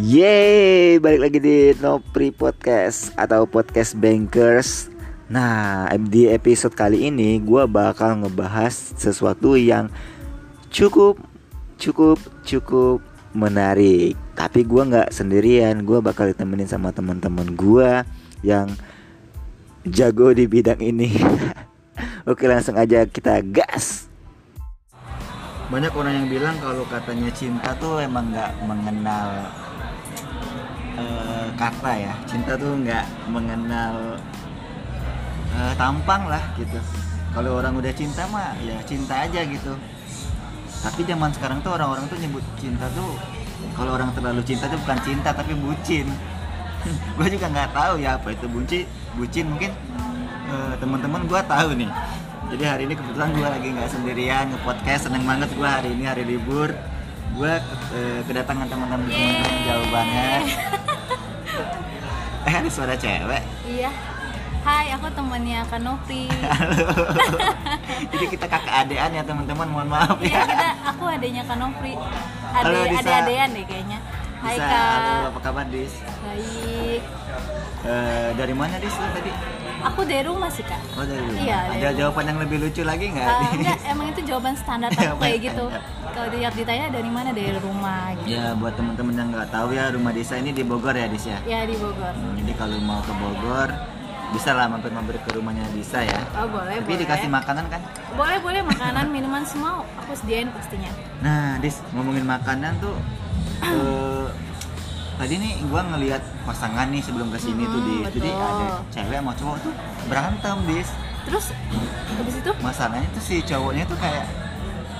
Yeay, balik lagi di Nopri Podcast atau Podcast Bankers. Nah, di episode kali ini gue bakal ngebahas sesuatu yang cukup, cukup, cukup menarik. Tapi gue nggak sendirian, gue bakal ditemenin sama teman-teman gue yang jago di bidang ini. Oke, langsung aja kita gas. Banyak orang yang bilang kalau katanya cinta tuh emang nggak mengenal eh, kata ya. Cinta tuh nggak mengenal eh, tampang lah gitu. Kalau orang udah cinta mah ya cinta aja gitu. Tapi zaman sekarang tuh orang-orang tuh nyebut cinta tuh kalau orang terlalu cinta tuh bukan cinta tapi bucin. gue juga nggak tahu ya apa itu bucin. Bucin mungkin eh, teman-teman gue tahu nih. Jadi hari ini kebetulan gue lagi nggak sendirian nge-podcast seneng banget gue hari ini hari libur. Gue eh, kedatangan teman-teman jauh banget. Ada suara cewek. Iya. Hai, aku temannya Kak Novi. Jadi kita kakak adean ya teman-teman. Mohon maaf Iya, ya. kita aku adanya. Halo, Ade Disa. ade-adean deh kayaknya. Hai Bisa, Kak. halo, apa kabar Dis? Baik. Eh, dari mana Dis lu tadi? Aku dari rumah sih, Kak. Oh dari rumah. Iya, Ada dari rumah. jawaban yang lebih lucu lagi nggak? Dis? enggak, emang itu jawaban standar aku Jawaban kayak gitu. Kalau tiap ditanya dari mana dari rumah gitu. Ya buat teman-teman yang nggak tahu ya rumah Disa ini di Bogor ya Dis ya. Ya di Bogor. Hmm, Jadi kalau mau ke Bogor bisa lah mampir-mampir ke rumahnya Disa ya. Oh, boleh, Tapi boleh. dikasih makanan kan? Boleh, boleh makanan, minuman semua aku sediain pastinya. Nah, Dis ngomongin makanan tuh eh, tadi nih gua ngelihat pasangan nih sebelum ke sini tuh Hmm, di jadi betul. ada cewek sama cowok tuh berantem Dis. Terus habis itu Masalahnya tuh si cowoknya tuh kayak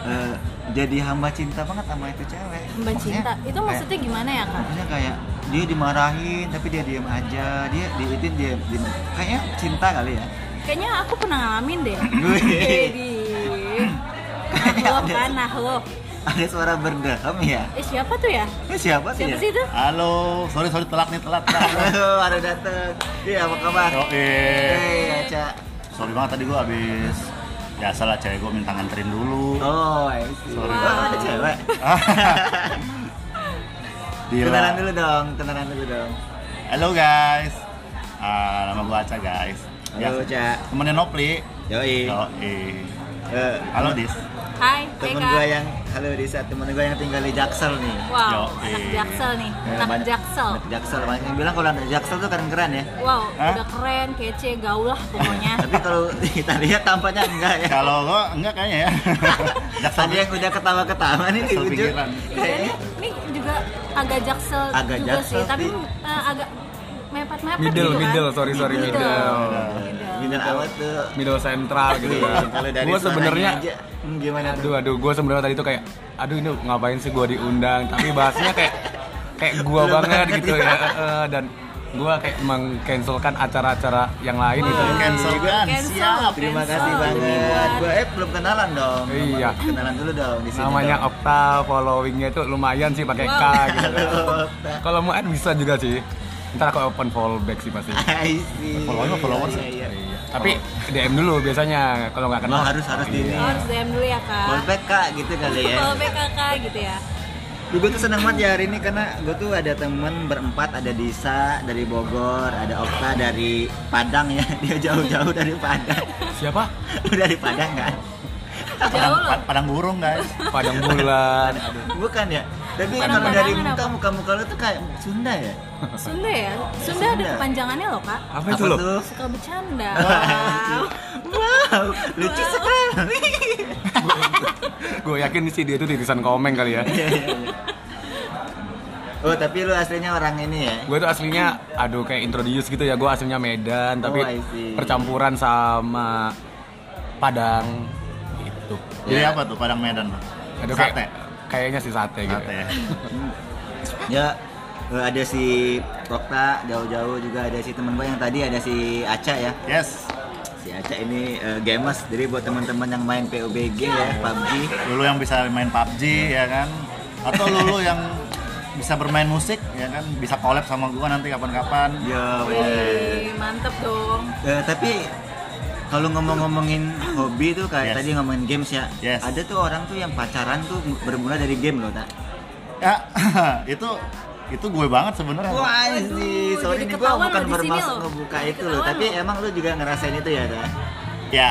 eh, jadi hamba cinta banget sama itu cewek. Mbak Maksudnya Cinta, itu kayak- maksudnya gimana ya, Kak? maksudnya kayak dia dimarahin tapi dia diem aja dia diitin dia, dia kayaknya cinta kali ya Kayaknya aku pernah ngalamin deh. Jadi, nah lo kan, nah lo. Ada suara berdehem ya Eh siapa tuh ya? Eh, siapa sih Siapa ya? sih itu? Halo, sorry sorry telat nih telat. telat. Halo, ada dateng iya apa kabar Yo, Hei, Aca Sorry banget tadi gua habis biasalah cewek gua minta nganterin dulu. oh I see. Sorry. Oh, ada cewek kenalan dulu dong kenalan dulu dong Halo guys. Ah, nama gua Aca guys. halo Ca Temennya Nopli. yoi Yo, Eh, Halo Dis. Hai, temen Kak. gue yang halo Disa temen gue yang tinggal di Jaksel nih Wow, Yo, anak eh. Jaksel nih, Ya, anak banyak- Jaksel. anak Jaksel banyak yang bilang kalau anak Jaksel tuh keren-keren ya Wow, Hah? udah keren, kece, gaul lah pokoknya. tapi kalau kita lihat tampaknya enggak ya Kalau gua enggak kayaknya ya. Jaksel Tadi yang udah ketawa-ketawa nih di ujung. Iya, ini, juga agak Jaksel Agak juga Jaksel sih, tapi sih. eh, agak mepet-mepet Middle, gitu kan. middle, sorry, sorry, middle. Middle awal tuh middle sentral gitu kan. Kalau dari sebenarnya suaranya aja, hmm, gimana tuh? aduh aduh gue sebenarnya tadi tuh kayak aduh ini ngapain sih gue diundang tapi bahasnya kayak kayak gue banget banget gitu ya. dan gue kayak mengcancelkan acara-acara yang lain gitu Wah, Cancel kan? cancel, Siap. Terima cancel. kasih banget. Gue eh belum kenalan dong. Iya. Kenalan dulu dong di sini. namanya dong. Opta followingnya itu lumayan sih pakai K Wow. gitu kalau mau add bisa juga sih ntar aku open follow back sih pasti I see. Follow-nya followers Iya, iya. Tapi DM dulu biasanya kalau nggak Oh, kenal harus harus di ini. Oh, harus DM dulu ya, Kak. Callback kak gitu kali ya. Kalau BKK gitu ya. Gue tuh seneng banget ya hari ini karena gue tuh ada temen berempat ada Disa dari Bogor, ada Okta dari Padang ya dia jauh-jauh dari Padang. siapa Lu dari Padang kan? Jauh loh. Padang, padang burung guys. Padang Bulan Bukan ya? Tapi kalau dari muka muka muka lu tuh kayak Sunda ya? Sunda ya? Sunda ada kepanjangannya loh, Kak. apa itu loh tuh? Suka bercanda. Wow, wow, lucu sekali. gue yakin sih dia itu titisan komeng kali ya Iya, iya, iya. Oh tapi lu aslinya orang ini ya? gue tuh aslinya aduh kayak introduce gitu ya gue aslinya Medan tapi Oh, percampuran sama Padang gitu Jadi Ya. apa tuh Padang Medan? aduh Sate. kayak kayaknya sih sate gitu Sate ya. Ya eh, ada si Rokta jauh-jauh juga ada si teman gue yang tadi ada si Aca ya. Yes. Si Aca ini eh, gamers jadi buat teman-teman yang main PUBG ya PUBG. Lulu yang bisa main PUBG ya kan atau Lulu yang bisa bermain musik ya kan bisa collab sama gua nanti kapan-kapan Ya, Wih, mantep dong. Eh, tapi kalau ngomong-ngomongin hobi tuh kayak Yes. tadi ngomongin games ya. Yes. Ada tuh orang tuh yang pacaran tuh bermula dari game loh, tak? ya itu itu gue banget sebenarnya Wah sih, gua ketahuan bukan bermaksud ngebuka itu loh, tapi emang lu juga ngerasain itu ya, kan? ya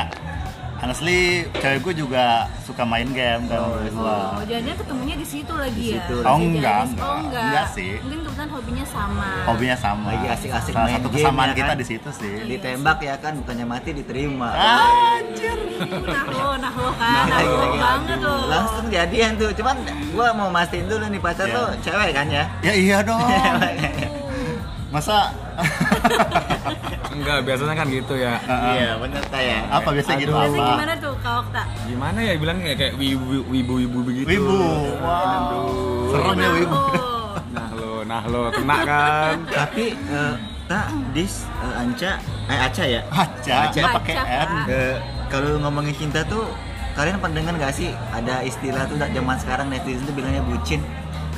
honestly cewek gue juga suka main game kan Oh, iya. gua. Oh, jadinya ketemunya di situ lagi Di ya? situ. Oh, Di enggak, Janis. enggak. Oh enggak. Enggak sih. Mungkin kebetulan hobinya sama. hobinya sama Lagi asik-asik salah main satu game, kesamaan ya kita kan? di situ sih Ditembak ya kan, bukannya mati diterima. anjir Nah lo, nah lo kan, nah lo banget lo. Langsung jadian tuh, cuman gua mau mastiin dulu nih pacar Iya. lu cewek kan ya? ya iya dong masa Enggak, biasanya kan gitu ya. Iya, bener tak ya? apa biasa gitu Aduh. Biasanya apa gimana tuh Kak Okta? Gimana ya bilangnya kayak wibu wibu wibu begitu. wibu wow serem ya wibu. Nah lo, nah lo kena kan. Tapi eh, tak dis eh, Anca eh Aca ya. Aca. nggak pakai Aca, n. Eh, kalau ngomongin cinta tuh kalian pendengar gak sih ada istilah tuh zaman sekarang netizen tuh bilangnya bucin.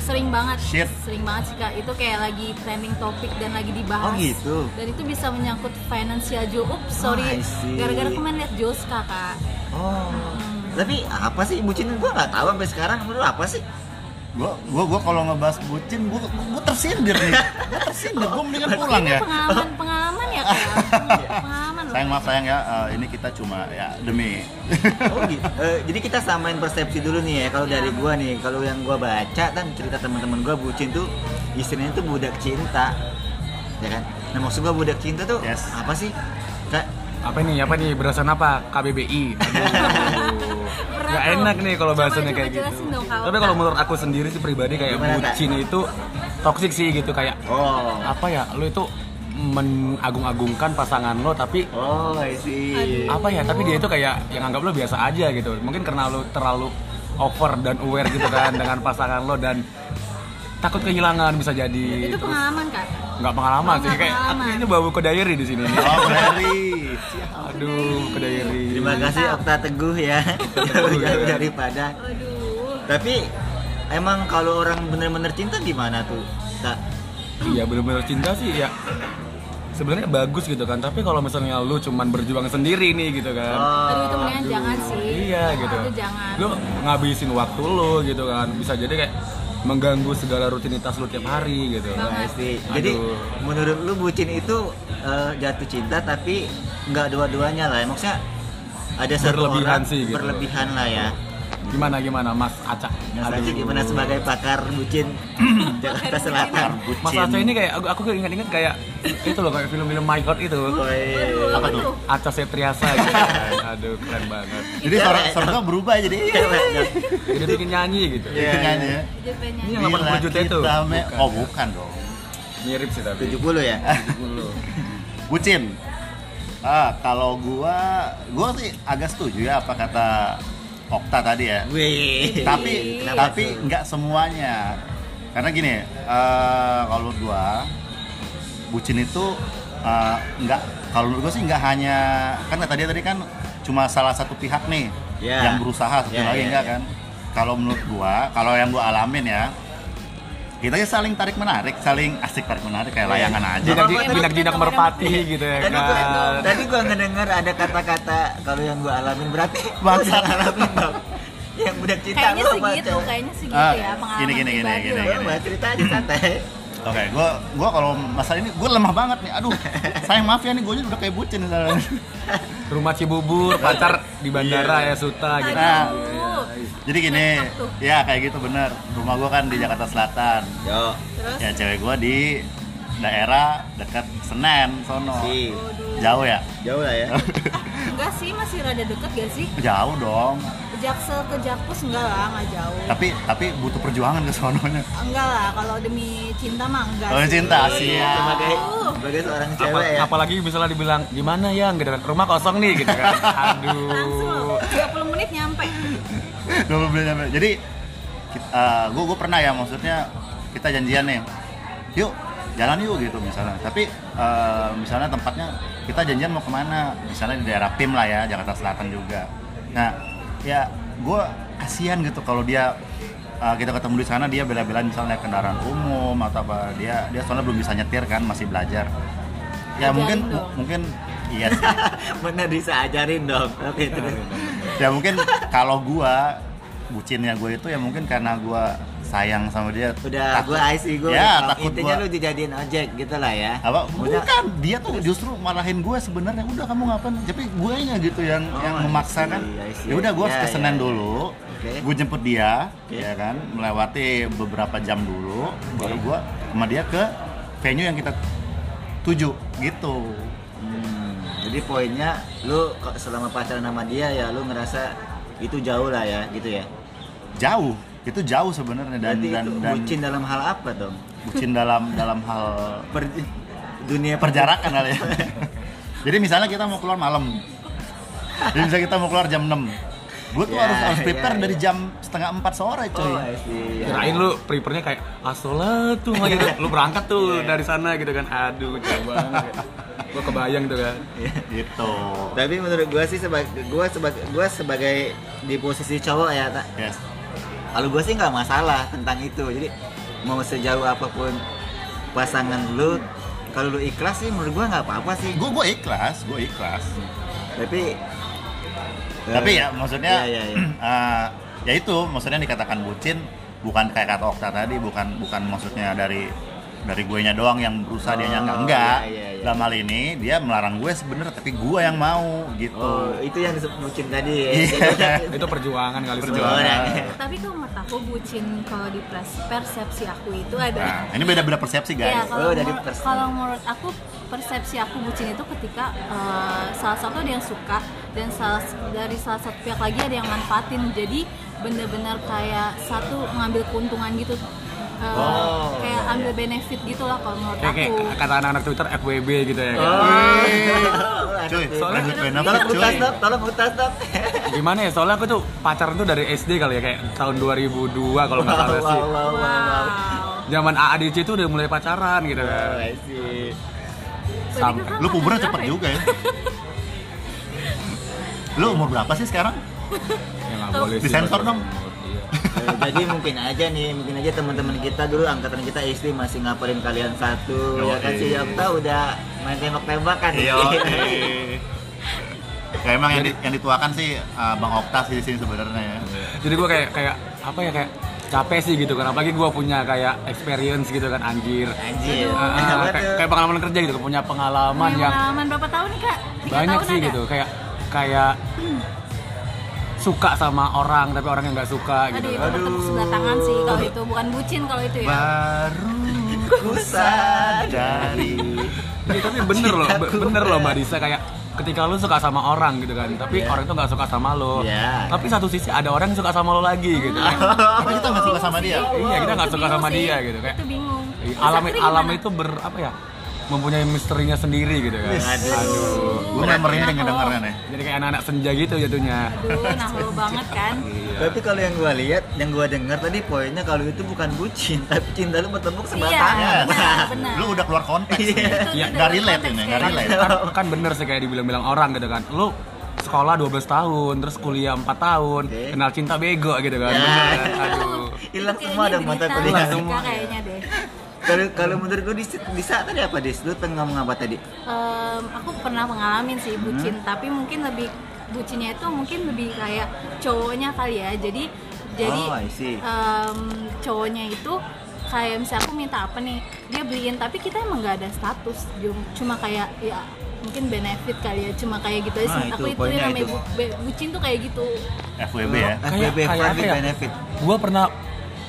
Sering banget, Shit. sering banget sih kak. Itu kayak lagi trending topik dan lagi dibahas. Oh, gitu? Dan itu bisa menyangkut financial jo. Ups, sorry. I see. Gara-gara kemarin liat Joska kak. Oh. Tapi apa sih bucin? Gua nggak tahu sampai sekarang. Menurut apa sih? Gua gua gua kalau ngebahas bucin gua gua tersindir nih gua tersindir gua mendingan pulang ya pengalaman, pengalaman ya kak. pengalaman sayang maaf sayang ya eh, ini kita cuma ya demi Oh gitu. Jadi kita samain persepsi dulu nih ya. Kalau dari gua nih, kalau yang gua baca kan cerita teman-teman gua bucin tuh istilahnya tuh budak cinta. Ya kan? Nah, maksud gua budak cinta tuh Yes. apa sih? Kayak Apa nih? Apa nih? Berdasarkan apa? KBBI. Gak enak nih kalau coba kayak gitu. dong, Tapi kalau menurut aku sendiri sih pribadi kayak bucin itu toksik sih gitu kayak oh. apa ya? Lo itu mengagung-agungkan pasangan lo tapi Oh, I see. apa ya tapi dia itu kayak yang anggap lo biasa aja gitu mungkin karena lo terlalu over dan aware gitu kan dengan pasangan lo dan takut kehilangan bisa jadi Itu Terus pengalaman kak. nggak pengalaman Oh, sih kayak pengalaman. ini bawa ke diary di sini nih. oh Mary aduh ke diary Terima kasih Okta Teguh ya. Teguh, ya. Daripada. Aduh. Tapi emang kalau orang bener-bener cinta gimana tuh? Tak. iya bener-bener cinta sih ya sebenarnya bagus gitu kan tapi kalau misalnya lu cuman berjuang sendiri nih gitu kan Aduh itu mendingan jangan sih. iya gitu Itu jangan. lu ngabisin waktu lu gitu kan bisa jadi kayak mengganggu segala rutinitas lu tiap hari gitu Banget. I see. Jadi Aduh. menurut lu bucin itu eh, jatuh cinta tapi nggak dua-duanya lah. ya. Maksudnya ada satu Berlebihan orang sih gitu. berlebihan lah ya. gimana gimana Mas Aca Mas Aduh. Aca gimana sebagai pakar bucin Jakarta Selatan? Mas Aca ini kayak aku, aku ingat-ingat kayak itu loh kayak film-film My Heart itu Aduh, Woi. apa tuh? Aca Septriasa gitu aduh keren banget. Jadi suara suara berubah jadi jadi bikin nyanyi gitu. Iya, Itu nyanyi ya Ini yang 80 juta itu? Bukan. oh bukan dong. Mirip sih tapi. 70 ya? bucin. Ah kalau gua gua sih agak setuju ya apa kata Okta tadi ya. Wih. tapi Kenapa tapi nggak semuanya. Karena gini eh, kalau gua bucin itu eh, nggak kalau menurut gua sih nggak hanya kan tadi tadi kan cuma salah satu pihak nih Ya. yang berusaha satu Ya, lagi ya, enggak ya. kan kalau menurut gua kalau yang gua alamin ya kita ya saling tarik menarik saling asik tarik menarik kayak Ya. layangan aja jinak jinak jinak bener, merpati gitu ya Tadi gua, kan tadi gua ngedenger ada kata-kata kalau yang gua alamin berarti Bangsat. yang alamin dong. Yang budak cinta Kayaknya segitu, kayaknya segitu Ah, ya pengalaman gini, gini, gini, gini, bahas cerita aja santai. Oke, gua gua kalau masalah ini gua lemah banget nih. Aduh, sayang maaf ya nih gua udah kayak bucin misalnya. rumah Cibubur pacar di bandara ya Suta gitu Nah, jadi gini, ya kayak gitu bener. Rumah gua kan di Jakarta Selatan. Yo. Terus? Ya cewek gua di daerah dekat Senen sono. Si. Jauh ya? Jauh lah ya. Enggak sih, masih rada deket gak sih? Jauh dong. Jaksel ke Jakpus enggak lah, enggak jauh. Tapi tapi butuh perjuangan ke sononya. Enggak lah, kalau demi cinta mah enggak Kalau sih. cinta sih ya. Sebagai sebagai seorang Apa- cewek ya. apalagi misalnya dibilang gimana ya nggak ada rumah kosong nih gitu kan Langsung aduh 30 menit nyampe. Belum belum nyampe. Jadi uh, gue gue pernah ya maksudnya kita janjian nih. Yuk jalan yuk gitu misalnya. Tapi uh, misalnya tempatnya kita janjian mau ke mana? Misalnya di daerah PIM lah ya Jakarta Selatan juga. Nah ya gue kasihan gitu kalau dia uh, kita ketemu di sana dia bela-belain misalnya kendaraan umum atau apa dia dia soalnya belum bisa nyetir kan masih belajar. Ya Ajarin mungkin dong. mungkin iya sih. Bener bisa ajarin dong. Oke terus. ya mungkin kalau gua bucinnya gue itu ya mungkin karena gua sayang sama dia Udah takut- gue IC gue ya takut intinya gua- lu dijadiin ojek gitu lah ya. apa Udah. bukan dia tuh justru marahin gue sebenarnya udah kamu ngapain tapi gue nya gitu yang Oh, yang I memaksa see, kan I see. ya udah gue harus Ya, ke ya, Senen ya. dulu Oke. gue jemput dia Oke. ya kan melewati beberapa jam dulu baru Oke. gue sama dia ke venue yang kita tuju gitu Hmm, jadi poinnya lu selama pacaran sama dia ya lu ngerasa itu jauh lah ya gitu ya. jauh itu jauh sebenarnya dan Berarti dan dan bucin dalam hal apa dong? bucin dalam dalam hal Per, dunia perjarakan kali ya jadi misalnya kita mau keluar malam jadi misalnya kita mau keluar jam 6 gue tuh Ya, harus harus ya, prepare ya. dari jam setengah empat sore coy Oh. Kirain lu prefernya kayak asolat tuh gitu. Lu berangkat tuh Iya. dari sana gitu kan. Aduh, jauh banget. Gua kebayang tuh kan. gitu Tapi menurut gua sih sebagai gua sebagai gua sebagai di posisi cowok ya, tak. yes Kalau gua sih nggak masalah tentang itu. Jadi mau sejauh apa pun pasangan lu, kalau lu ikhlas sih menurut gua nggak apa-apa sih. gue gue ikhlas gue ikhlas Tapi tapi eh, ya maksudnya Iya, iya, iya. eh, ya itu maksudnya dikatakan bucin bukan kayak kata Okta tadi bukan bukan maksudnya dari dari gue nya doang yang berusaha dia nya enggak Oh, enggak iya, iya, iya. dalam hal ini dia melarang gue sebenarnya tapi gue yang mau gitu Oh, itu yang disebut bucin tadi ya. Iya. Itu perjuangan kali Perjuangan. sebenarnya. Tapi kalau menurut aku bucin kalau di pers- persepsi aku itu ada nah ini beda beda persepsi Iya, guys kalau Oh, dari kalau menurut aku persepsi aku bucin itu ketika eh, salah satu ada yang suka dan salah dari salah satu pihak lagi ada yang manfaatin. Jadi bener-bener kayak satu ngambil keuntungan gitu. Eh, Oh. kayak ambil benefit gitu lah kalau menurut Kayak, kayak aku. kata anak-anak Twitter FWB gitu ya. Oh. cuy Soalnya- Tolong tolong. Gimana ya? Soalnya aku tuh pacaran tuh dari SD kali ya kayak tahun 2002 kalau nggak salah sih. wow, wow, wow. Wow. Zaman AADC itu udah mulai pacaran gitu Oh, kan. Berarti Sam- lu pubernya cepet ya? juga ya lu umur berapa sih sekarang Ya nggak boleh sih. Disensor dong. Eh, jadi mungkin aja nih, mungkin aja teman-teman kita dulu angkatan kita SD masih ngapain kalian satu, Yo, ya kan si. Okta udah main tembak-tembakan. iya ya emang yang, di- yang dituakan sih uh, bang Okta sih di sini sebenarnya ya Jadi gue kayak kayak apa ya kayak capek sih gitu kan. Apalagi gue punya kayak experience gitu kan anjir. Anjir. Kenapa kayak, kayak pengalaman kerja gitu, punya pengalaman Punya yang pengalaman berapa tahun nih kak? Tiga banyak tahun sih ada? gitu kayak kayak suka sama orang tapi orang yang nggak suka gitu Aduh, itu kan. bertepuk sebelah tangan sih kalau itu bukan bucin kalau itu ya. baru Ku sadari. Iya, tapi bener loh be- bener loh mbak Disa kayak ketika lu suka sama orang gitu kan tapi Iya. orang itu nggak suka sama lo Iya. tapi satu sisi ada orang yang suka sama lo lagi gitu tapi kita nggak suka sama dia Iya, kita nggak suka sama dia gitu, kayak- Itu bingung. Alam alam itu ber apa ya mempunyai misterinya sendiri gitu kan Aduh. gue main merinding ngedengernya nih jadi kayak anak-anak senja gitu jatuhnya Aduh, nah lo banget kan. Tapi kalau yang gua lihat, yang gua dengar tadi poinnya kalau itu bukan bucin, tapi cinta lu bertepuk sebelah Iya, tangan. benar, benar. lu udah keluar konteks. Iya. Itu Iya, nggak relate konteks ini nggak gitu. relate kan, kan bener sih kayak dibilang-bilang orang gitu kan lu sekolah 12 tahun terus kuliah 4 tahun Oke. kenal cinta bego gitu kan Ya. bener kan? aduh Hilang semua dong mata kuliah. Hilang semua. kayaknya deh. Kalau kalau menurut gua di, di saat tadi apa Dis? Lu pengen ngomong apa tadi? Em, aku pernah mengalami sih bucin, tapi mungkin lebih bucinnya itu mungkin lebih kayak cowoknya kali ya. Jadi jadi Oh, em, cowoknya itu kayak misalnya aku minta apa nih, dia beliin tapi kita emang nggak ada status, cuma kayak ya mungkin benefit kali ya, cuma kayak gitu aja Nah, sih. itu Aku itu namanya itu. bu- bucin tuh kayak gitu. FWB ya Kayak- FBB kayak apa ya? benefit. gua pernah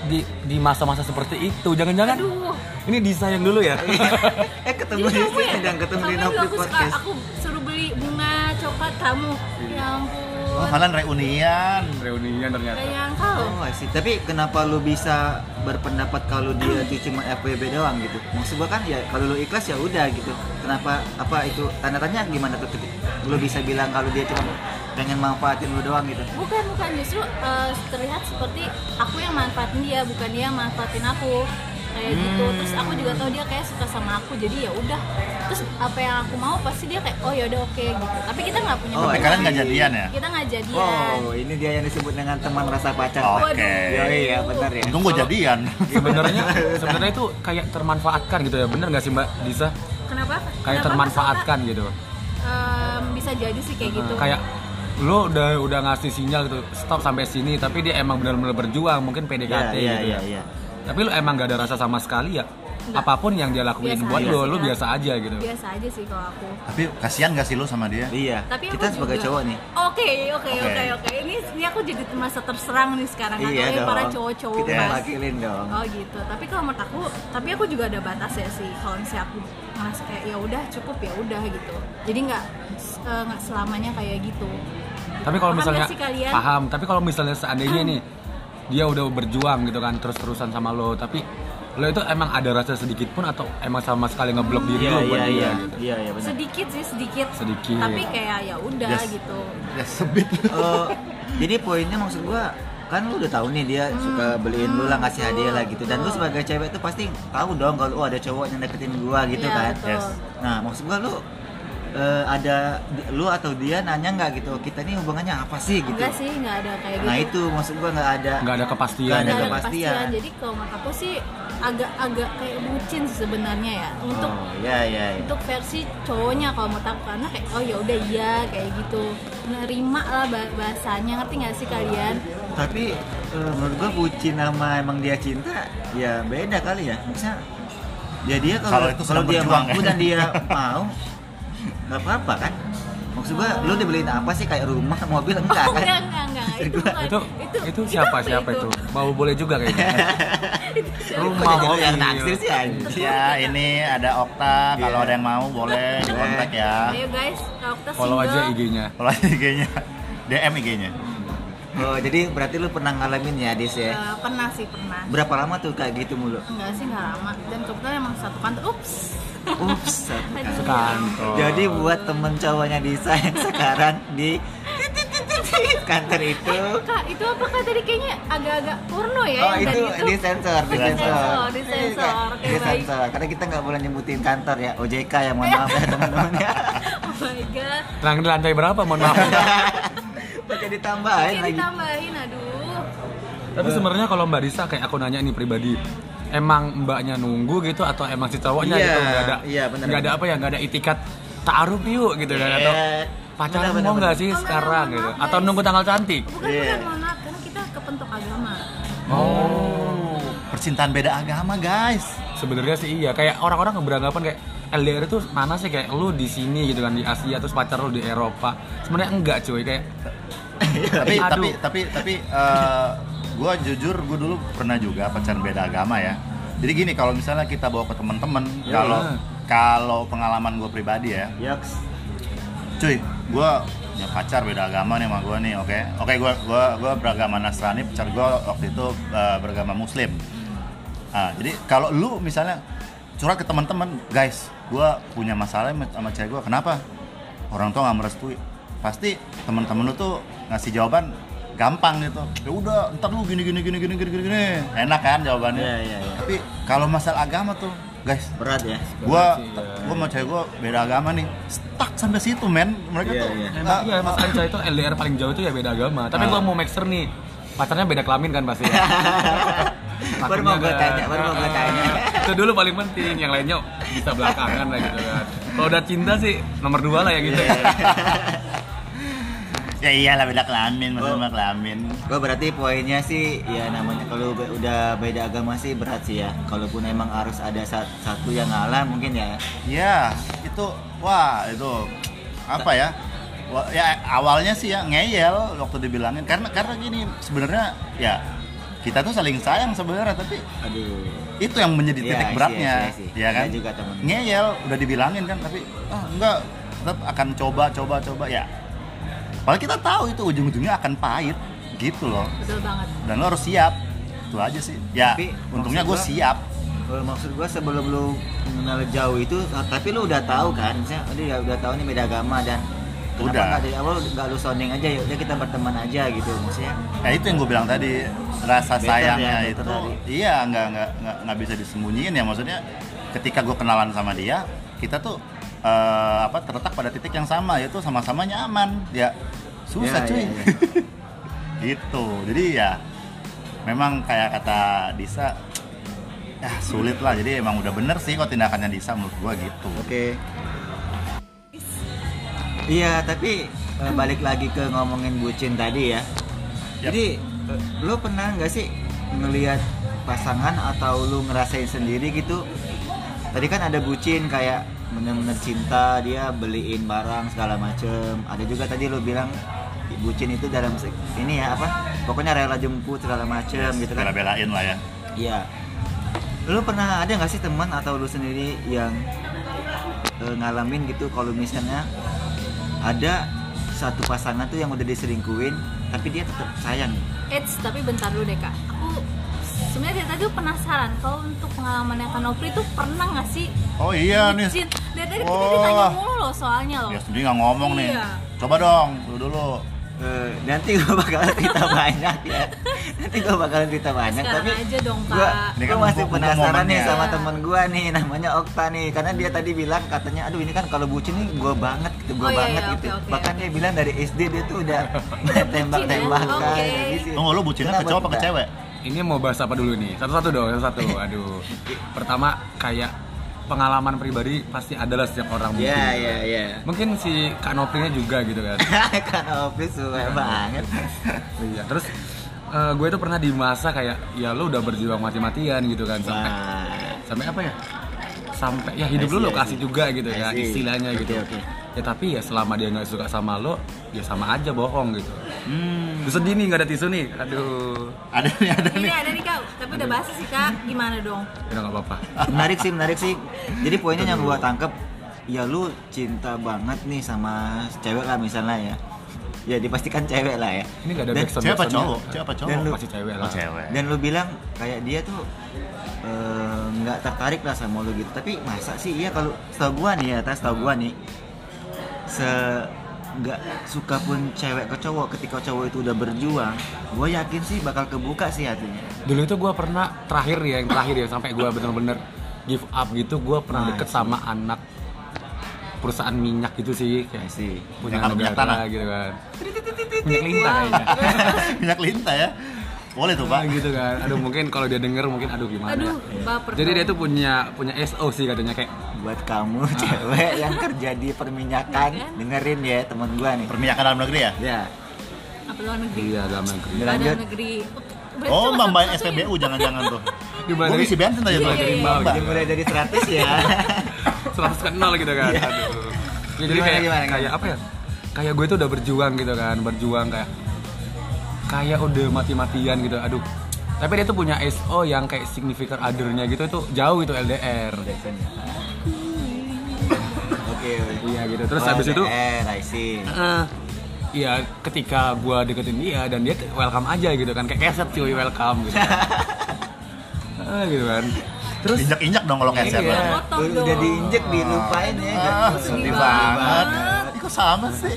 di di masa-masa seperti itu jangan-jangan Aduh. ini disayang dulu ya eh ketemu di sini dan ketemu di Nopri aku suka, podcast. aku suruh beli bunga coklat kamu. Ya ampun. oh kalian reunian reunian ternyata nyangka loh. Oh, see. Tapi kenapa lu bisa berpendapat kalau dia itu cuma FWB doang gitu? Maksud gua kan ya kalau lu ikhlas ya udah gitu. Kenapa apa itu tanda tanya gimana tuh? Lu bisa bilang kalau dia cuma pengen manfaatin lu doang gitu. Bukan, bukan justru eh, terlihat seperti aku yang manfaatin dia, bukan dia yang manfaatin aku. Kayak gitu. Terus aku juga tahu dia kayak suka sama aku, jadi ya udah. Terus apa yang aku mau pasti dia kayak oh ya udah oke gitu. Tapi kita nggak punya Oh, kalian nggak jadian ya Kita nggak jadian. Oh, ini dia yang disebut dengan teman rasa pacar. Oke. Waduh. Ya iya benar ya. untung gue jadian sebenarnya sebenarnya itu kayak termanfaatkan gitu ya bener nggak sih mbak Disa Kenapa? kayak Kenapa? termanfaatkan gitu Em, bisa jadi sih kayak gitu. kayak lu udah udah ngasih sinyal gitu stop sampai sini tapi dia emang benar-benar berjuang mungkin PDKT Iya, iya, gitu iya, ya. iya. tapi lu emang gak ada rasa sama sekali ya Nggak. apa pun yang dia lakuin Biasa buat aja lu Kak. biasa aja gitu biasa aja sih kalau aku Tapi kasihan gak sih lu sama dia? Iya. tapi kita aku sebagai juga- cowok nih. oke oke Oke. oke ini ini aku jadi merasa terserang nih sekarang Iya dong. para cowok-cowok Kita Mas. wakilin dong. oh gitu tapi kalau menurut aku tapi aku juga ada batas ya sih kalau misalnya aku ngerasa kayak ya udah cukup ya udah gitu jadi nggak eh, nggak selamanya kayak gitu tapi kalau misalnya paham tapi kalau misalnya seandainya nih dia udah berjuang gitu kan terus-terusan sama lo tapi lo itu emang ada rasa sedikit pun atau emang sama sekali ngeblok diri Iya, lo buat iya, dia iya. gitu Iya, iya benar. sedikit sih sedikit Sedikit. tapi kayak ya udah Yes. gitu Ya sebit. Oh, jadi poinnya maksud gua kan lu udah tahu nih dia suka beliin lu lah ngasih hadiah lah gitu dan lu sebagai cewek tuh pasti tahu dong kalau oh ada cowok yang deketin gua gitu Iya, kan betul. Yes. nah maksud gua lu eh, ada lu atau dia nanya nggak gitu kita ini hubungannya apa sih? gitu. Enggak sih nggak ada kayak gitu. nah itu maksud gua nggak ada. Nggak ada kepastian. Nggak ada ada kepastian. kepastian. Jadi kalau menurut aku sih agak-agak kayak bucin sih sebenarnya ya. Untuk oh ya ya ya untuk versi cowoknya kalau menurut aku. Karena kayak oh ya udah iya kayak gitu. Nerima lah bah- bahasanya. Ngerti nggak sih kalian? Tapi eh, menurut gua bucin sama emang dia cinta ya beda kali ya. Maksudnya ya dia Kalau kalau itu kalau dia mampu ya. dan dia mau nggak apa-apa kan? Maksud gua lu dibeliin apa sih? Kayak rumah mobil? Enggak oh kan? Enggak enggak enggak. Itu bukan- itu itu siapa apa siapa itu? mau boleh juga kayaknya. Rumah mobil. yang naksir sih Ya ini ada Okta, kalau Iya. ada yang mau boleh kontak ya. ayo guys. Kalau kita follow aja IG-nya. Kalau IG-nya, DM IG-nya. oh jadi berarti lu pernah ngalamin ya Dis ya? Eh, pernah sih pernah. Berapa lama tuh kayak gitu mulu? Enggak sih enggak lama. Dan kebetulan emang satu kantor. Ups ups satu. Aduh. Sekantor. jadi buat temen cowoknya Disa yang sekarang di kantor itu kak itu apa kak tadi kayaknya agak-agak porno ya Oh itu itu di sensor, di Disensor, sensor, disensor. Oke, di baik. sensor. Karena kita nggak boleh nyebutin kantor ya, OJK ya, mohon maaf ya teman-teman ya. oh my god Lang di lantai berapa mohon maaf Pakai ditambahin Oke, lagi. ditambahin aduh tapi sebenarnya kalau mbak Risa kayak aku nanya ini pribadi emang mbaknya nunggu gitu atau emang si cowoknya Iya, gitu nggak ada iya, benar, nggak ada apa ya nggak ada itikat taaruf yuk gitu kan atau Iya. pacaran Benar, mau nggak sih Oh, sekarang gitu maaf, atau guys. nunggu tanggal cantik bukan Iya. bukan mohon maaf karena kita kepentok agama Oh, percintaan beda agama guys. sebenarnya sih iya kayak orang-orang beranggapan kayak LDR itu mana sih kayak lu di sini gitu kan di Asia terus pacar lu di Eropa sebenarnya enggak cuy kayak tapi Aduh. tapi tapi tapi gue jujur gue dulu pernah juga pacaran beda agama ya. Jadi gini kalau misalnya kita bawa ke teman-teman Ya, kalau iya. kalau pengalaman gue pribadi ya. Yaks. cuy gue punya pacar beda agama nih sama gue nih oke? Oke gue gua gua beragama Nasrani pacar gue waktu itu eh, beragama Muslim. Ah jadi kalau lu misalnya curhat ke teman-teman guys gue punya masalah sama- sama cewek gue kenapa? Orang tua nggak merestui. Pasti teman-teman lu tuh ngasih jawaban gampang gitu ya udah ntar lu gini gini gini gini gini gini gini enak kan jawabannya Iya, iya, iya. tapi kalau masalah agama tuh guys Berat ya. gua sih, ya. gua mau cewek gua beda agama nih stuck sampai situ men mereka Iya, tuh iya. nggak- emang iya mas Anca itu LDR paling jauh itu ya beda agama tapi Ah. gua mau make sure nih pacarnya beda kelamin kan pasti ya? Baru mau gue tanya, baru mau gue Ah, tanya. itu dulu paling penting yang lainnya bisa belakangan lah gitu kan kalau udah cinta sih nomor dua lah ya gitu Iya, ya iyalah beda kelamin Oh. maksudnya kelamin Gue berarti poinnya sih ya namanya kalau be- udah beda agama sih berat sih ya. Kalaupun emang harus ada sa- satu yang ngalah mungkin ya. ya itu wah itu apa ya Wah, ya awalnya sih ya ngeyel waktu dibilangin karena karena gini sebenarnya ya kita tuh saling sayang sebenarnya tapi Aduh. itu yang menjadi Iya, titik I see, beratnya I see, I see. ya kan juga temen. ngeyel udah dibilangin kan tapi ah enggak tetap akan coba coba coba ya padahal kita tahu itu ujung-ujungnya akan pahit gitu loh. Betul banget. Dan lo harus siap. Itu aja sih. Ya Tapi, untungnya gue siap. Kalau maksud gua sebelum lu mengenal jauh itu, tapi lu udah tahu kan, misalnya udah udah tahu nih beda agama dan kenapa Udah. nggak dari awal nggak lu sounding aja ya udah kita berteman aja gitu maksudnya. ya itu yang gue bilang tadi rasa Better sayangnya ya, itu. tadi. iya nggak nggak nggak bisa disembunyiin ya. Maksudnya ketika gue kenalan sama dia kita tuh eh, apa terletak pada titik yang sama yaitu sama-sama nyaman ya susah Ya, cuy ya, ya. gitu jadi ya memang kayak kata Disa ya sulit lah jadi emang udah bener sih kok tindakannya Disa menurut gua gitu Oke. Iya, tapi eh, balik lagi ke ngomongin bucin tadi ya. Yap. Jadi eh, lu pernah nggak sih ngelihat pasangan atau lu ngerasain sendiri gitu? Tadi kan ada bucin kayak bener-bener cinta dia beliin barang segala macem. Ada juga tadi lu bilang bucin itu dalam ini ya apa? Pokoknya rela jemput segala macem gitu kan? bela-belain lah ya Iya. Lu pernah ada nggak sih teman atau lu sendiri yang eh, ngalamin gitu kalau misalnya ada satu pasangan tuh yang udah diselingkuhin tapi dia tetap sayang. Eits, tapi bentar dulu deh kak. Sebenarnya dari tadi penasaran kalau untuk pengalamannya Kak Nopri tuh pernah nggak sih oh iya nih? Dari tadi kita Wah. ditanya mulu loh soalnya loh. dia sendiri nggak ngomong nih Iya. coba dong dulu dulu Eh, nanti gua bakalan cerita banyak ya. Nanti gua bakalan cerita banyak Sekarang tapi aja dong. Ini gua kan masih penasaran nih sama temen gua nih namanya Okta nih karena dia tadi bilang katanya aduh ini kan kalau bucin nih gua banget gitu gua Oh, iya, banget iya, gitu oke, oke, bahkan oke. dia bilang dari SD dia tuh udah tembak-tembakan Oke. gitu. tunggu lu bucinnya ke cowok apa ke cewek Ini mau bahas apa dulu nih? Satu-satu dong, satu-satu. Aduh. Pertama kayak pengalaman pribadi pasti adalah setiap orang mungkin. Iya iya iya. Mungkin si Kak Noprinya juga gitu kan. kan Opis suka banget. Iya. Terus eh, gue tuh pernah di masa kayak ya lu udah berjuang mati-matian gitu kan sampai Wah. sampai apa ya? Sampai ya hidup lo I see. kasih juga gitu ya istilahnya Oke, gitu. oke. Ya tapi ya selama dia nggak suka sama lo, ya sama aja bohong gitu. Hmm. Lu sedih nih nggak ada tisu nih. Aduh. ada nih ada Ini nih ada nih kak, tapi udah bahas sih kak. Gimana dong? Ya nggak apa-apa. Menarik sih, menarik sih. Jadi poinnya yang gua tangkep ya lu cinta banget nih sama cewek lah misalnya ya. Ya dipastikan cewek lah ya. Ini nggak ada Dan- cewek apa cowok cewek apa cowok Dan lu- Pasti cewek oh lah. cewek Dan lu bilang kayak dia tuh eh, nggak tertarik lah sama lu gitu. Tapi masa sih iya kalau setahu gua nih ya, tas setahu gua nih se nggak suka pun cewek ke cowok ketika cowok itu udah berjuang gue yakin sih bakal kebuka sih hatinya Dulu itu gue pernah terakhir ya yang terakhir ya sampai gue bener-bener give up gitu. Gue pernah Nah, deket sih. sama anak perusahaan minyak gitu sih kayak sih punya minyak negara tanah. gitu kan. Minyak lintah minyak lintah ya boleh tuh pak Nah, gitu kan. Aduh mungkin kalau dia denger mungkin aduh gimana. Aduh, ya. baper. Jadi dia tuh punya punya SO sih katanya kayak buat kamu cewek yang kerja di perminyakan Iya kan? dengerin ya temen gua nih perminyakan dalam negeri ya ya apa luar negeri? iya dalam negeri. Dalam negeri. Berarti oh mbak mbak. SPBU jangan-jangan tuh Di mana gue nih? isi bensin aja tuh Iya, iya, iya. jadi mulai dari 100 ya 100 ke 0 gitu kan. Aduh. Ya, jadi Gimana, kayak gimana, kayak apa ya? Kayak gue tuh udah berjuang gitu kan, berjuang kayak kayak udah mati-matian gitu. Aduh. Tapi dia tuh punya SO yang kayak significant other-nya gitu itu jauh itu LDR. oke Iya gitu. Terus Oh, habis itu eh I see eh, Iya, ketika gua deketin dia dan dia welcome aja gitu kan, kayak keset cuy welcome gitu. Kan. Eh, gitu kan. Terus injak injak dong kalau keset Iya. lah. Potong udah diinjek dilupain ya ah sedih banget. kok sama sih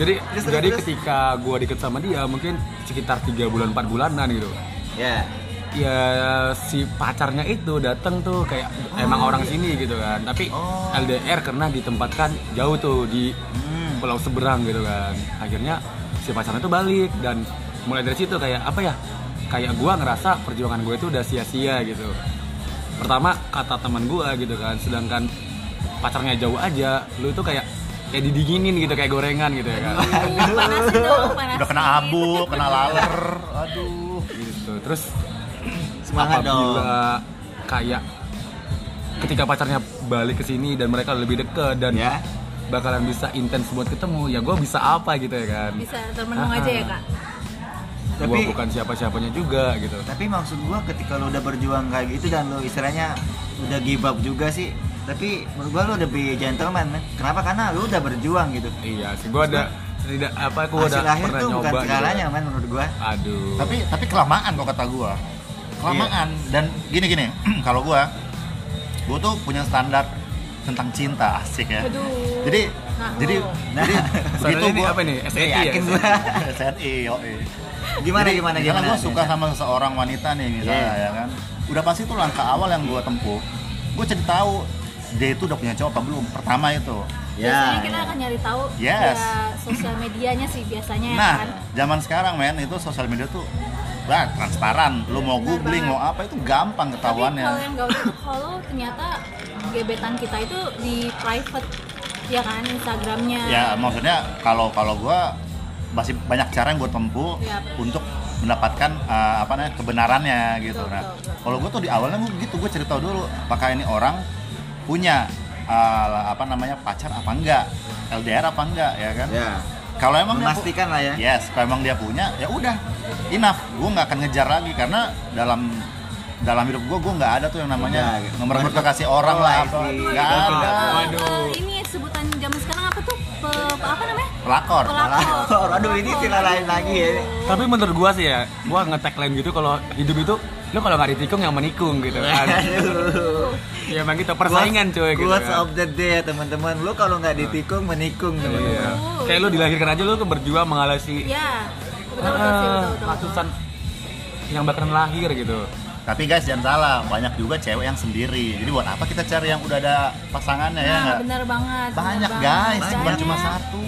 jadi Terus, jadi terus. ketika gua deket sama dia mungkin sekitar tiga bulan 4 bulanan gitu. ya ya si pacarnya itu datang tuh kayak emang orang sini gitu kan tapi Oh. LDR karena ditempatkan jauh tuh di Hmm. pulau seberang gitu kan akhirnya si pacarnya tuh balik dan mulai dari situ kayak apa ya kayak gua ngerasa perjuangan gue itu udah sia-sia gitu pertama kata teman gua gitu kan sedangkan pacarnya jauh aja lu itu kayak kayak didinginin gitu kayak gorengan gitu ya kan panasin dong, panasin. udah kena abu kena laler. Aduh. Gitu. Terus semangat dong. apabila kayak ketika pacarnya balik ke sini dan mereka lebih deket dan Ya. bakalan bisa intens buat ketemu ya gue bisa apa gitu ya kan? Bisa termenung aja ya kak. gue Tapi- bukan siapa-siapanya juga gitu. Tapi maksud gua ketika lu udah berjuang kayak gitu dan lu istilahnya udah give up juga sih tapi menurut gua lu udah be gentleman man. kenapa? Karena lu udah berjuang gitu. Iya sih. Gue ada tidak apa aku hasil udah akhir pernah tuh bukan nyoba gitu segalanya ya. man menurut gua. Aduh. Tapi tapi kelamaan kok kata gua. Kelamaan. Iya. dan gini gini. Kalau gua gua tuh punya standar tentang cinta asik ya. Aduh. jadi Nah, jadi oh. jadi Standarnya begitu ini gua. apa nih? SEI Ya, ya yakin gua. SNI yoi. gimana Jadi, gimana gimana gue suka sama seseorang wanita nih misalnya Iya. ya kan. Udah pasti tuh langkah awal yang gue tempuh gue jadi tahu dia itu udah punya cowok apa belum pertama itu Biasanya kita ya. akan nyari tahu Yes. ya sosial medianya sih biasanya ya nah kan. zaman sekarang men itu sosial media tuh bah transparan lu mau googling mau apa itu gampang Tapi ketahuannya kalau yang gak kalau ternyata gebetan kita itu di private ya kan Instagramnya ya maksudnya kalau kalau gua masih banyak cara yang gue tempuh Yap. untuk mendapatkan eh, apa namanya kebenarannya gitu Betul, nah kalau gue tuh di awalnya gue gitu gue cerita dulu apakah ini orang punya eh, apa namanya pacar apa enggak LDR apa enggak ya kan? Ya. kalau emang dia Memastikan lah ya. yes kalau emang dia punya ya udah enough. Gue nggak akan ngejar lagi karena dalam dalam hidup gue gue nggak ada tuh yang namanya Udah, nomor kasih orang Oh, lah. Apa nggak ada. Waduh. Ini sebutan zaman sekarang apa namanya pelakor pelakor Aduh ini istilah lain lagi ya. Tapi menurut gua sih ya, gua nge-tagline gitu kalau hidup itu lu kalau nggak ditikung yang menikung gitu kan. Aduh. ya emang gitu persaingan cuy gitu Quotes kan. of the day teman-teman. Lu kalau nggak ditikung menikung Iya. teman-teman. Kayak lu dilahirkan aja lu tuh berjuang mengalasi ya betul betul sih betul, betul, yang bakalan lahir gitu. Tapi guys jangan salah, banyak juga cewek yang sendiri. Jadi buat apa kita cari yang udah ada pasangannya ya nah nggak? benar banget benar Banyak banget. guys, bukan Banyak. cuma satu.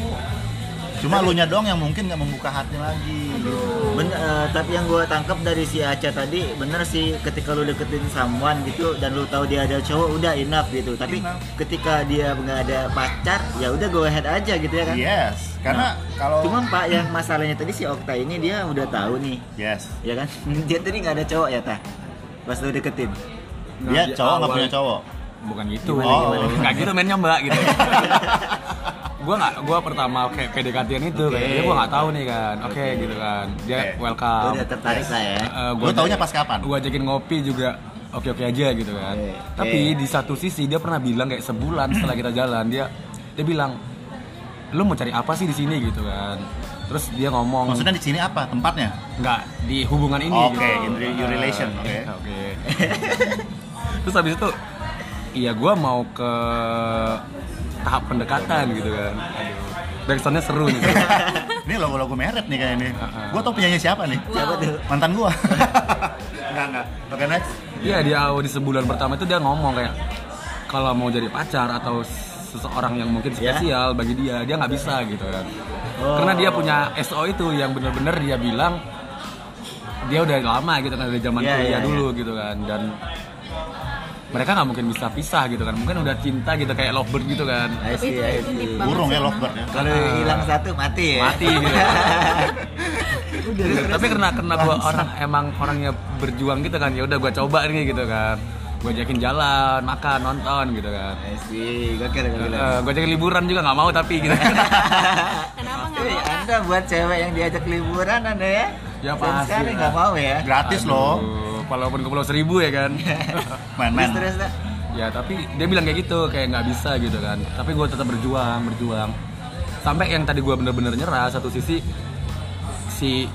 Cuma lu nya dong yang mungkin nggak membuka hati lagi. Aduh. Bener, eh, tapi yang gue tangkap dari si Aca tadi bener sih ketika lu deketin someone gitu dan lu tahu dia ada cowok udah enough gitu tapi Enough. ketika dia nggak ada pacar ya udah go ahead aja gitu ya kan Yes, karena kalau cuman pak yang masalahnya tadi si Okta ini dia udah tahu nih yes, ya kan dia tadi nggak ada cowok ya tah pas lu deketin dia di cowok nggak punya cowok. Bukan gitu. Gimana, gimana? Nggak gitu mainnya mbak gitu. gua nggak gua pertama kayak PDKT-an itu Oke. kayak dia gua nggak tahu nih kan. Oke gitu kan. Dia Oke. lu welcome. udah tertarik lah ya Eh, Lu taunya pas kapan? Gua ajakin ngopi juga oke-oke aja gitu kan. Oke. Tapi Oke. di satu sisi dia pernah bilang kayak sebulan setelah kita jalan dia dia bilang lu mau cari apa sih di sini gitu kan. Terus dia ngomong Maksudnya di sini apa tempatnya? nggak di hubungan ini Oke, gitu. in your relation, oke. Oke. Terus habis itu iya gua mau ke tahap pendekatan gitu kan. Aduh. Backsoundnya seru nih. Ini logo-logo meret nih kayak ini. Uh-uh. Gua tau penyanyi siapa nih? siapa tuh Mantan gua. Enggak, enggak. Oke, next. Iya di awal di sebulan pertama itu dia ngomong kayak kalau mau jadi pacar atau seseorang yang mungkin Ya. spesial bagi dia dia nggak bisa gitu kan. Oh. Karena dia punya SO itu yang bener-bener dia bilang dia udah lama gitu kan dari zaman Iya, kuliah iya, dulu gitu kan. Dan mereka nggak mungkin bisa pisah gitu kan. Mungkin udah cinta gitu kayak lovebird gitu kan. I see, I see. Burung ya lovebird ya. kalau hilang satu mati ya? Mati gitu. Udah, tapi karena karena gua orang emang orangnya berjuang gitu kan ya udah gua coba nih gitu kan gua ajakin jalan makan nonton gitu kan. I see. Gokil gokil Eh, gua ajakin liburan juga nggak mau tapi gitu. Kenapa nggak mau anda buat cewek yang diajak liburan anda ya? Ya, pasti sekali lah. nggak mau ya? Gratis loh. Aduh, walaupun ke pulau seribu ya kan. Terus terus Nak. ya tapi dia bilang kayak gitu kayak nggak bisa gitu kan. Tapi gue tetap berjuang berjuang. Sampai yang tadi gue bener-bener nyerah satu sisi si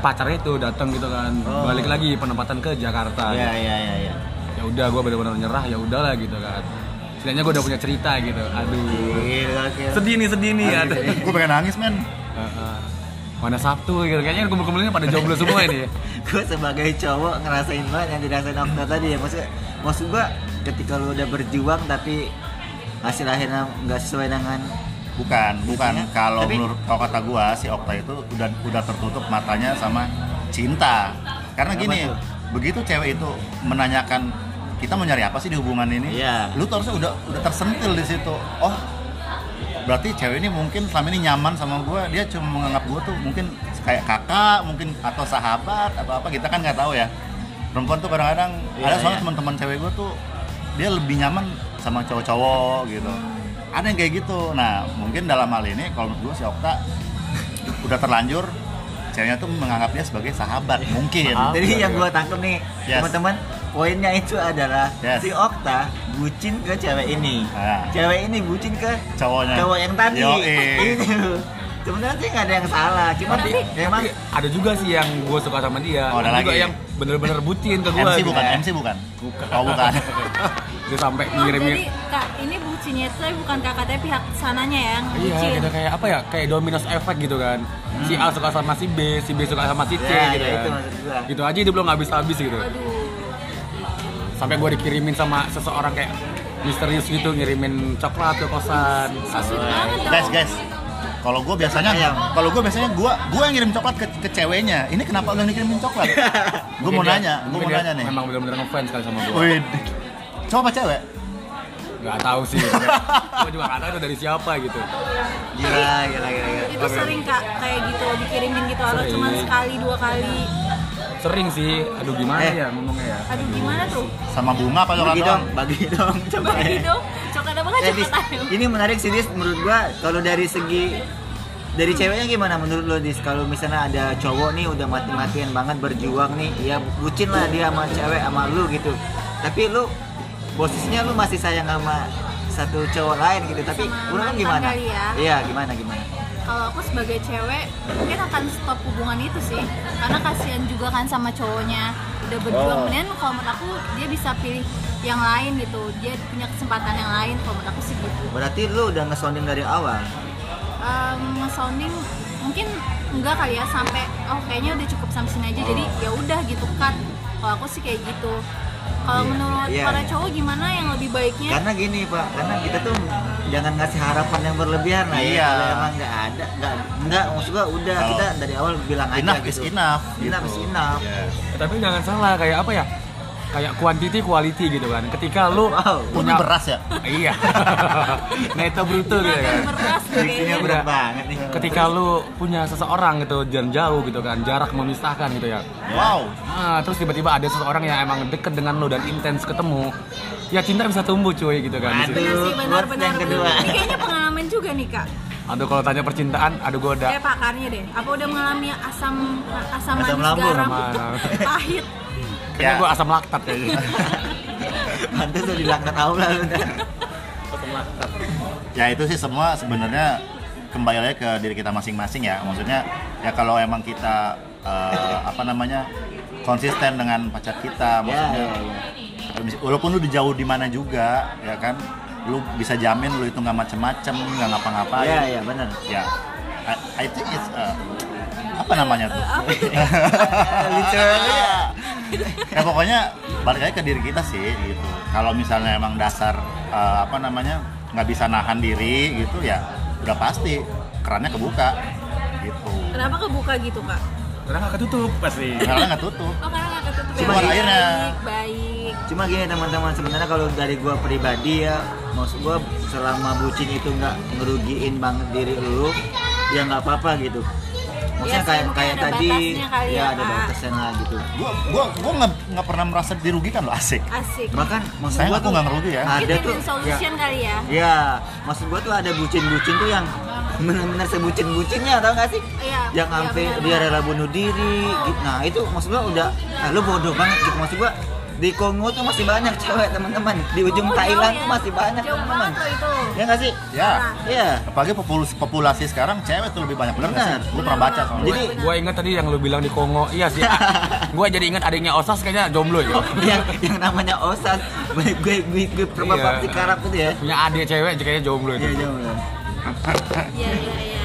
pacarnya itu datang gitu kan. Oh. balik lagi penempatan ke Jakarta. Ya ya ya ya ya udah gue bener-bener nyerah ya udahlah gitu kan setidaknya gue udah punya cerita gitu aduh sedih nih sedih nih aduh Gue pengen nangis, men. Heeh. mana Sabtu gitu kayaknya kumpul-kumpulnya pada jomblo semua ini ya gue sebagai cowok ngerasain banget yang dirasain Okta tadi ya maksud maksud gue ketika lu udah berjuang tapi hasil akhirnya nggak sesuai dengan Bukan, bukan. Kalau tapi- menurut kalau kata gua si Okta itu udah udah tertutup matanya sama cinta. Karena Kenapa gini, tuh? begitu cewek itu menanyakan kita mau nyari apa sih di hubungan ini? Iya. Lu tuh harusnya udah udah tersentil di situ. Oh, berarti cewek ini mungkin selama ini nyaman sama gua, dia cuma menganggap gua tuh mungkin kayak kakak, mungkin atau sahabat atau apa kita kan nggak tahu ya. Perempuan tuh kadang-kadang Iya, ada soalnya iya. teman-teman cewek gua tuh dia lebih nyaman sama cowok-cowok gitu. Ada yang kayak gitu. Nah, mungkin dalam hal ini kalau menurut gue si Okta udah terlanjur ceweknya tuh menganggap dia sebagai sahabat mungkin. Jadi yang gue tangkap nih Yes. teman-teman poinnya itu adalah Yes. si Okta bucin ke cewek ini Nah. cewek ini bucin ke Cowoknya. cowok yang tadi itu sebenarnya sih nggak ada yang salah cuma Tapi- memang Tapi ada juga sih yang gue suka sama dia Oh, ada ada juga lagi. yang bener-bener bucin ke gue MC bukan, MC bukan. Oh, bukan. dia sampai Oh, ngirimin jadi kak ini bucinnya itu tapi bukan kakak tapi pihak sananya ya yang Iya, bucin gitu kayak apa ya? Kayak Dominos effect gitu kan. Si A suka sama si B, si B suka sama si C Ya, gitu ya, kan. itu maksud. Gitu aja lo nggak habis-habis gitu. aduh Sampai gue dikirimin sama seseorang kayak misterius gitu ngirimin coklat ke kosan. guys, guys. Kalau gue biasanya, Ayam. kalau gue biasanya gue gue yang ngirim coklat ke, ke ceweknya. Ini kenapa lo yang dikirimin coklat? gue mau nanya, gue mau dia nanya nih. Memang benar-benar ngefans kali sama gue. Apa cewek? nggak tahu sih gue juga nggak tahu itu dari siapa gitu Gila, gila, gila, gila. itu sering kak kayak gitu dikirimin gitu atau cuma sekali dua kali sering sih. Aduh gimana Eh. ya ngomongnya ya? Aduh gimana tuh? Sama bunga apa coklat? Bagi dong, bagi dong, coba bagi ya. dong. Coklat apa Eh, coklat ayo? ini menarik sih Dis, menurut gua kalau dari segi dari ceweknya gimana menurut lo Dis kalau misalnya ada cowok nih udah mati-matian banget berjuang nih ya bucin lah dia sama cewek sama lu gitu. Tapi lu posisinya lu masih sayang sama satu cowok lain gitu. Tapi mantan gimana? ya. iya gimana gimana kalau aku sebagai cewek mungkin akan stop hubungan itu sih. Karena kasihan juga kan sama cowoknya. Udah berjuang Oh. kemudian kalau menurut aku dia bisa pilih yang lain gitu. Dia punya kesempatan yang lain kalau menurut aku sih gitu. Berarti lu udah ngesounding dari awal? Um, sounding mungkin enggak kali ya sampai oh kayaknya udah cukup sampai sini aja jadi ya udah gitu kan kalau aku sih kayak gitu. Kalau Iya, menurut iya, para iya. cowok gimana yang lebih baiknya? Karena gini pak karena kita tuh jangan ngasih harapan yang berlebihan lah ya Iya. kalau emang nggak ada nggak nggak maksud gua udah Kalau kita dari awal bilang aja Enough is gitu enough. Enough is gitu. enough. Iya. Ya, tapi jangan salah kayak apa ya kayak quantity quality gitu kan. Ketika lu Wow, Lu ini beras ya? iya. Neto bruto gitu kan. beras kayaknya. berat Udah. banget nih. Ketika lu punya seseorang gitu dan jauh gitu kan jarak memisahkan gitu ya. Wow. Nah, terus tiba-tiba ada seseorang yang emang deket dengan lo dan intens ketemu ya cinta bisa tumbuh cuy gitu kan. Aduh, benar quotes benar yang kedua. ini kayaknya pengalaman juga nih kak. Aduh kalau tanya percintaan aduh gue udah eh pakarnya deh apa udah mengalami asam asam, Asam manis lambung. garam? Sama- pahit Ya. gue asam laktat kayaknya pantas udah dilaknat Allah lu ntar. Ya itu sih semua sebenarnya kembali lagi ke diri kita masing-masing ya. Maksudnya ya kalau emang kita eh, apa namanya konsisten dengan pacar kita, ya maksudnya ya ya walaupun lu di jauh di mana juga, ya kan, lu bisa jamin lu itu nggak macem-macem, nggak ngapa-ngapain. ya ya benar Ya, I, I think it's uh, apa namanya tuh? literally ya ya pokoknya balik lagi ke diri kita sih gitu. Kalau misalnya emang dasar uh, apa namanya nggak bisa nahan diri gitu ya udah pasti kerannya kebuka gitu. kenapa kebuka gitu kak karena nggak ketutup pasti Karena nggak tutup. oh karena nggak ketutup Cuma ya? airnya. baik baik cuma gini teman-teman sebenarnya kalau dari gua pribadi ya maksud gua selama bucin itu nggak ngerugiin banget diri lu ya nggak apa-apa gitu maksudnya Ya kayak kayak ada tadi kali ya ya, ada Kak. batasnya lah gitu Gua gua gua nggak nggak pernah merasa dirugikan loh asik. asik bahkan maksud Sayang gua aku tuh nggak ngerugi ya. ada tuh ya, solution kali ya ya maksud gua tuh ada bucin-bucin tuh yang bener-bener sebucin-bucinnya tau gak sih Iya, yang iya, sampai benar, dia rela bunuh diri gitu. nah itu maksud gua udah ah, lu bodoh banget gitu maksud gua di Kongo tuh masih banyak cewek teman-teman di ujung Oh, Thailand ya. tuh masih banyak teman-teman banget loh itu ya nggak sih Ya. iya Apalagi populasi, populasi sekarang cewek tuh lebih banyak bener nggak Benar. sih? Lu pernah baca soalnya. Jadi- gue inget tadi yang lu bilang di Kongo iya sih gue jadi inget adiknya Osas kayaknya jomblo ya yang yang namanya Osas gue gue gue, gue perbapak Iya. si karap itu ya punya adik cewek kayaknya jomblo itu iya jauh Iya iya iya iya.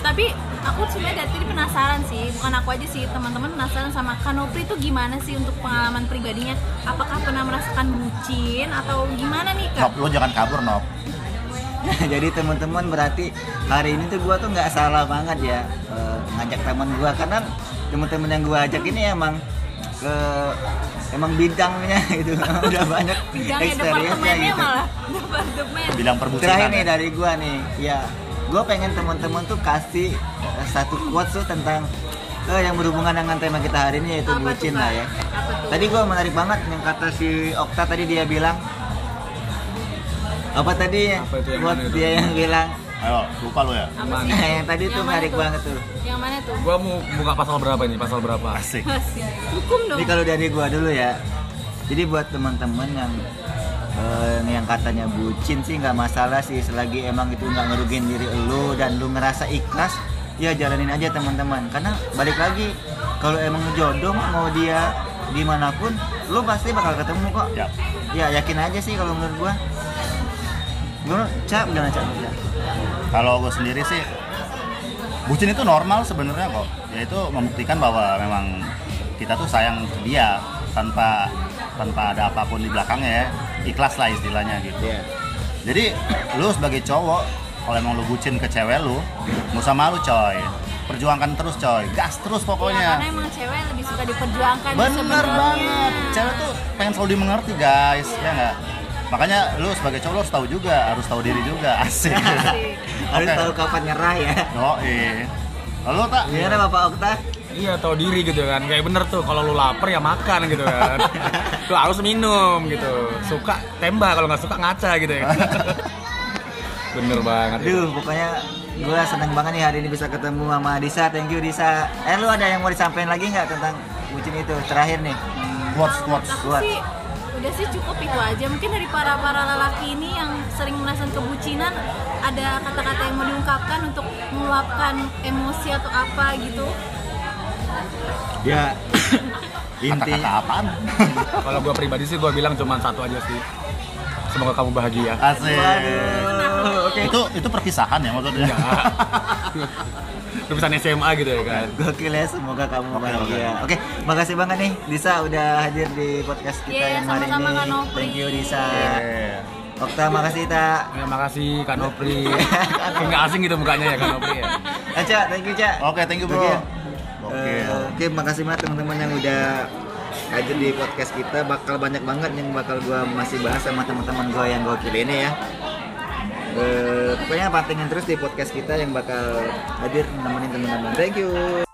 Tapi aku sebenarnya dari tadi penasaran sih, bukan aku aja sih, teman-teman penasaran sama Kanopri itu gimana sih untuk pengalaman pribadinya? Apakah pernah merasakan bucin atau gimana nih Nop, kak? lu jangan kabur, Nop. jadi teman-teman berarti hari ini tuh gua tuh nggak salah banget ya eh, ngajak teman gua karena teman-teman yang gua ajak ini emang ke emang bidangnya gitu udah banyak Bidangnya departemennya gitu malah departemen. Bilang perbucinan. terakhir nih ya. dari gua nih ya gua pengen teman-teman tuh kasih eh, satu quotes tuh tentang eh, yang berhubungan dengan tema kita hari ini yaitu Apa tuh, bucin lah ya tuh? Tadi gua menarik banget yang kata si Okta tadi dia bilang apa tadi Apa itu yang buat mana itu? dia yang bilang Ayo, lupa lu ya. Apa sih? yang tadi tuh Yang mana menarik tuh? banget tuh. Yang mana tuh? gue mau buka pasal berapa ini pasal berapa Asik. Hukum dong. Ini kalau dari gua dulu ya. Jadi buat teman-teman yang eh, yang katanya bucin sih nggak masalah sih selagi emang itu nggak ngerugiin diri lu dan lu ngerasa ikhlas ya jalanin aja teman-teman karena balik lagi kalau emang jodoh mau dia di mana pun lu pasti bakal ketemu kok Ya. ya yakin aja sih kalau menurut gua gua cap gimana cap Cap? Kalau gue sendiri sih, bucin itu normal sebenarnya kok. Yaitu membuktikan bahwa memang kita tuh sayang dia tanpa tanpa ada apa pun di belakangnya ya. Ikhlas lah istilahnya gitu. Iya. Jadi lu sebagai cowok, kalau emang lu bucin ke cewek lu, nggak usah malu coy. Perjuangkan terus coy, gas terus Ya, pokoknya. karena emang cewek lebih suka diperjuangkan Bener banget. Cewek tuh pengen selalu dimengerti guys, ya nggak? makanya lu sebagai cowok lu harus tahu juga harus tahu diri juga asik Asik. Harus Oke. tahu kapan nyerah ya. oh iya lalu tak Gimana Bapak Okta? Iya tahu diri gitu kan. Kayak bener tuh kalau lu lapar ya makan gitu kan. Lu harus minum gitu. Suka tembak kalau nggak suka ngaca gitu ya. Bener banget Aduh, pokoknya gue seneng banget nih hari ini bisa ketemu sama Disa. Thank you Disa. Eh lu ada yang mau disampaikan lagi nggak tentang bucin itu? Terakhir nih. quotes quotes sih? Udah sih cukup itu aja. Mungkin dari para para lelaki ini yang sering merasakan kebucinan ada kata-kata yang mau diungkapkan untuk meluapkan emosi atau apa gitu Ya. Intinya apaan kalau gue pribadi sih gue bilang cuma satu aja sih semoga kamu bahagia asik Waduh, oke. itu itu perpisahan ya maksudnya Enggak. Lulusan SMA gitu ya kan Gokil ya, semoga kamu Oke, bahagia. Oke, makasih banget nih Disa udah hadir di podcast kita Iya, yang hari sama-sama, ini. Nopri. Thank you Disa. Iya. Okta, makasih Ta. Terima kasih Kak Nopri Kayak asing gitu mukanya ya Kak Nopri ya Aca, thank you Ca. oke thank you bro Oke. Oke Eh, Oke, makasih banget teman-teman yang udah hadir di podcast kita. Bakal banyak banget yang bakal gua masih bahas sama teman-teman gua yang gokil ini ya. Eh, pokoknya pantengin terus di podcast kita yang bakal hadir nemenin teman-teman. Thank you.